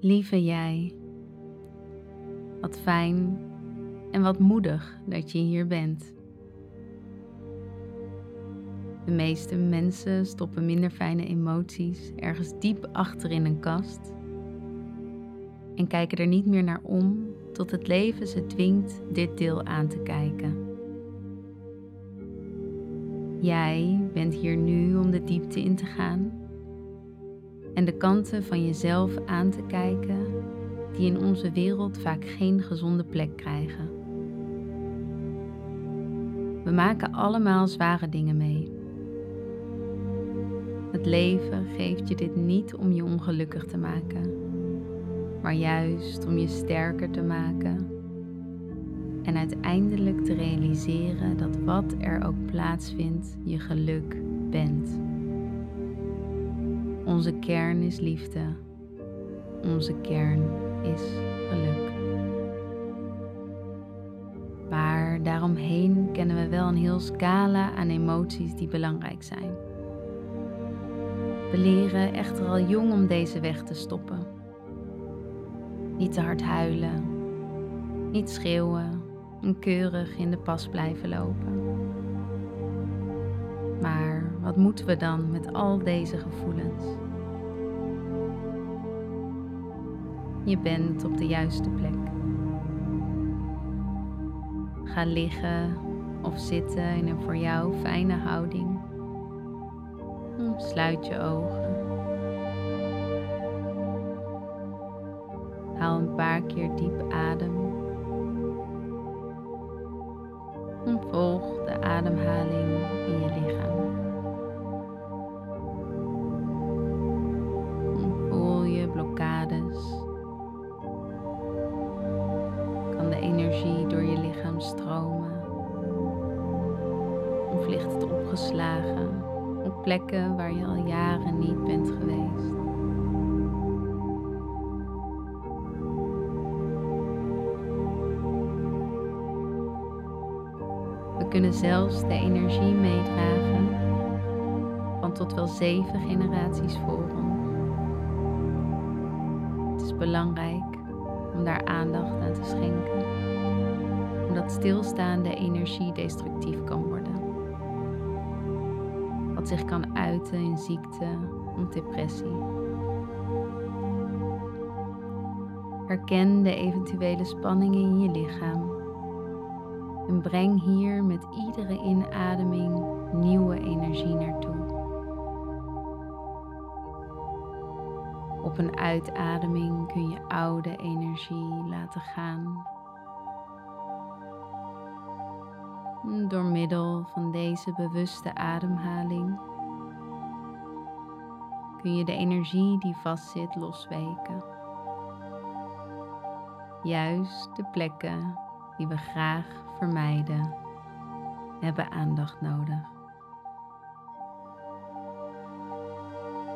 Lieve jij, wat fijn en wat moedig dat je hier bent. De meeste mensen stoppen minder fijne emoties ergens diep achter in een kast en kijken er niet meer naar om tot het leven ze dwingt dit deel aan te kijken. Jij bent hier nu om de diepte in te gaan en de kanten van jezelf aan te kijken die in onze wereld vaak geen gezonde plek krijgen. We maken allemaal zware dingen mee. Het leven geeft je dit niet om je ongelukkig te maken, maar juist om je sterker te maken en uiteindelijk te realiseren dat wat er ook plaatsvindt, je geluk bent. Onze kern is liefde. Onze kern is geluk. Maar daaromheen kennen we wel een heel scala aan emoties die belangrijk zijn. We leren echter al jong om deze weg te stoppen. Niet te hard huilen, niet schreeuwen en keurig in de pas blijven lopen. Maar wat moeten we dan met al deze gevoelens? Je bent op de juiste plek. Ga liggen of zitten in een voor jou fijne houding. Sluit je ogen. Haal een paar keer diep adem. En volg de ademhaling plekken waar je al jaren niet bent geweest? We kunnen zelfs de energie meedragen van tot wel zeven generaties voor ons. Het is belangrijk om daar aandacht aan te schenken, omdat stilstaande energie destructief kan worden. Zich kan uiten in ziekte of depressie. Herken de eventuele spanningen in je lichaam en breng hier met iedere inademing nieuwe energie naartoe. Op een uitademing kun je oude energie laten gaan. Door middel van deze bewuste ademhaling kun je de energie die vastzit losweken. Juist de plekken die we graag vermijden hebben aandacht nodig.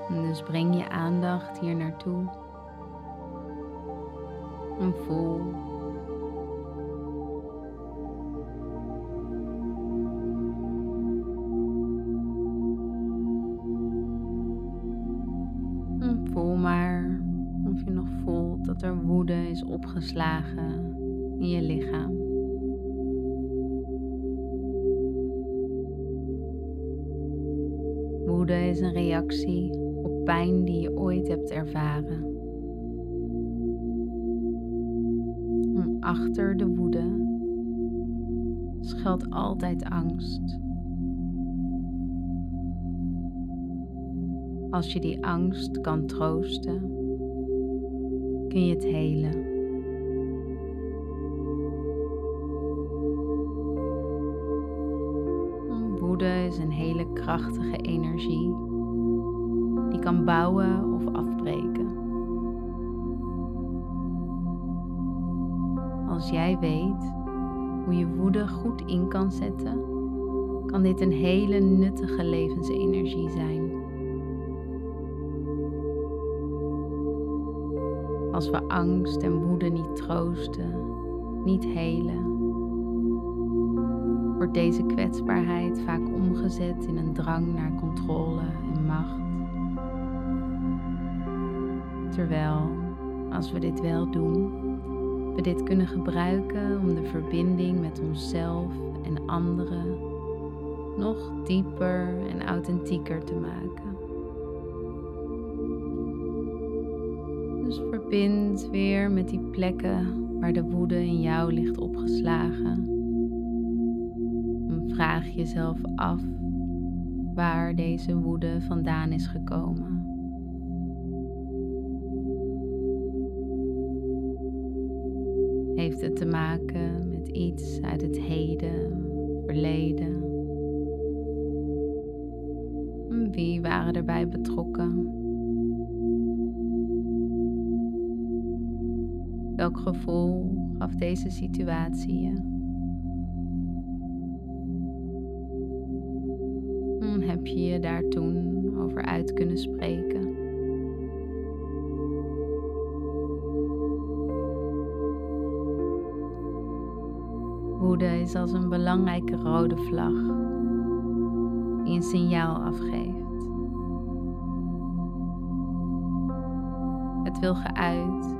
Dus breng je aandacht hier naartoe en voel. Opgeslagen in je lichaam. Woede is een reactie op pijn die je ooit hebt ervaren. achter de woede schuilt altijd angst. Als je die angst kan troosten, kun je het helen. Krachtige energie die kan bouwen of afbreken. Als jij weet hoe je woede goed in kan zetten, kan dit een hele nuttige levensenergie zijn. Als we angst en woede niet troosten, niet helen, wordt deze kwetsbaarheid vaak omgezet in een drang naar controle en macht. Terwijl als we dit wel doen, we dit kunnen gebruiken om de verbinding met onszelf en anderen nog dieper en authentieker te maken. Dus verbind weer met die plekken waar de woede in jou ligt opgeslagen. Vraag jezelf af waar deze woede vandaan is gekomen. Heeft het te maken met iets uit het heden, verleden? Wie waren erbij betrokken? Welk gevoel gaf deze situatie je? Je je daar toen over uit kunnen spreken? Woede is als een belangrijke rode vlag die een signaal afgeeft. Het wil geuit,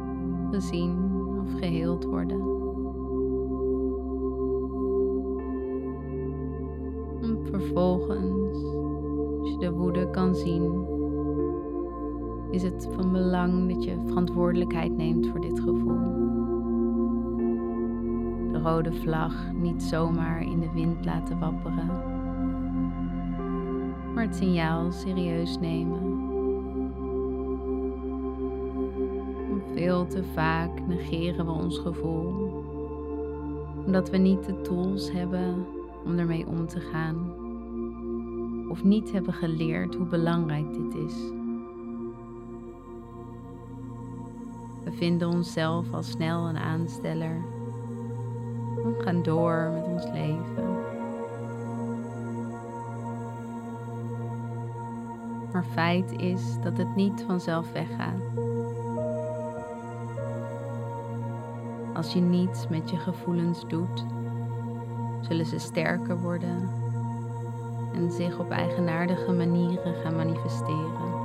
gezien of geheeld worden. En vervolgens, als je de woede kan zien, is het van belang dat je verantwoordelijkheid neemt voor dit gevoel. De rode vlag niet zomaar in de wind laten wapperen, maar het signaal serieus nemen. Veel te vaak negeren we ons gevoel, omdat we niet de tools hebben om ermee om te gaan, of niet hebben geleerd hoe belangrijk dit is. We vinden onszelf al snel een aansteller en gaan door met ons leven. Maar feit is dat het niet vanzelf weggaat. Als je niets met je gevoelens doet, zullen ze sterker worden en zich op eigenaardige manieren gaan manifesteren.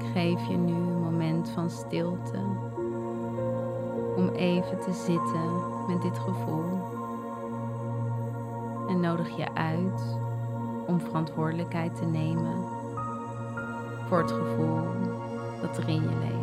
Ik geef je nu een moment van stilte om even te zitten met dit gevoel en nodig je uit om verantwoordelijkheid te nemen voor het gevoel dat er in je leeft.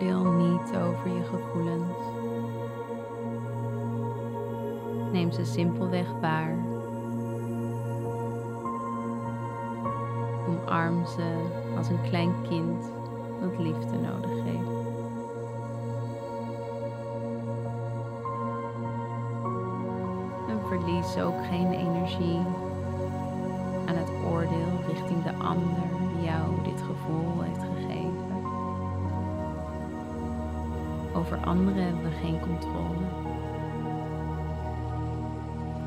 Oordeel niet over je gevoelens. Neem ze simpelweg waar. Omarm ze als een klein kind dat liefde nodig heeft. En verlies ook geen energie aan het oordeel richting de ander die jou dit gevoel heeft gegeven. Over anderen hebben we geen controle.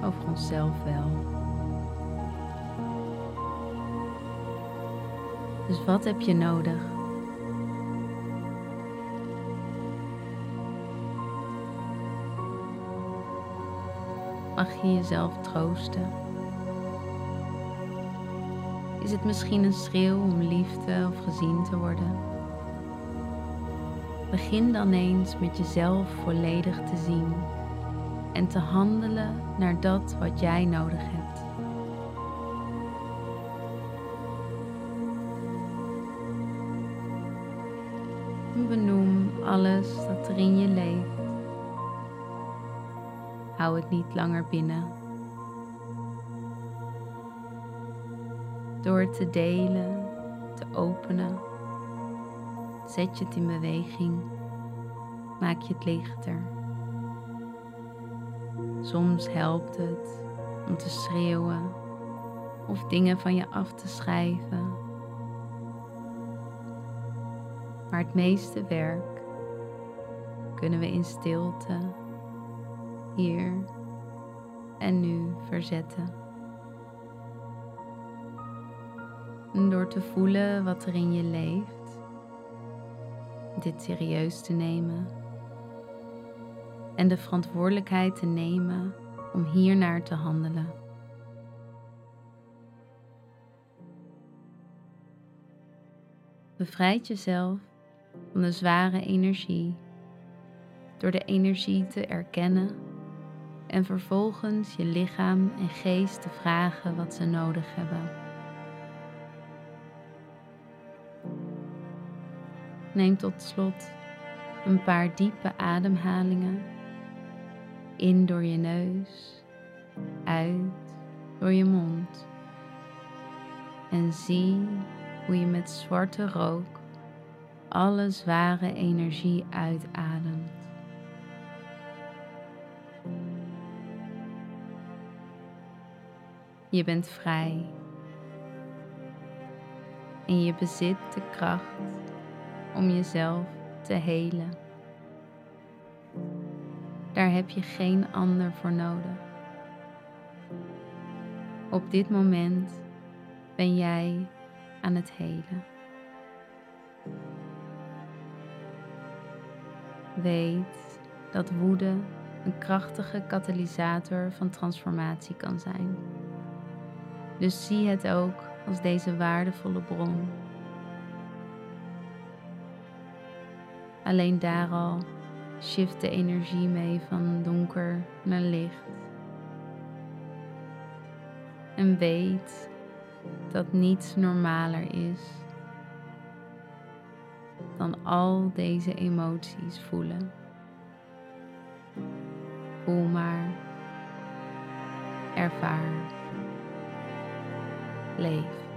Over onszelf wel. Dus wat heb je nodig? Mag je jezelf troosten? Is het misschien een schreeuw om liefde of gezien te worden? Begin dan eens met jezelf volledig te zien en te handelen naar dat wat jij nodig hebt. Benoem alles dat er in je leeft. Hou het niet langer binnen. Door te delen, te openen Zet je het in beweging, maak je het lichter. Soms helpt het om te schreeuwen of dingen van je af te schrijven. Maar het meeste werk kunnen we in stilte hier en nu verzetten. door te voelen wat er in je leeft, dit serieus te nemen en de verantwoordelijkheid te nemen om hiernaar te handelen. Bevrijd jezelf van de zware energie door de energie te erkennen en vervolgens je lichaam en geest te vragen wat ze nodig hebben. Neem tot slot een paar diepe ademhalingen in door je neus, uit door je mond en zie hoe je met zwarte rook alle zware energie uitademt. Je bent vrij en je bezit de kracht om jezelf te helen. Daar heb je geen ander voor nodig. Op dit moment ben jij aan het helen. Weet dat woede een krachtige katalysator van transformatie kan zijn. Dus zie het ook als deze waardevolle bron. Alleen daar al shift de energie mee van donker naar licht. En weet dat niets normaler is dan al deze emoties voelen. Voel maar, ervaar, leef.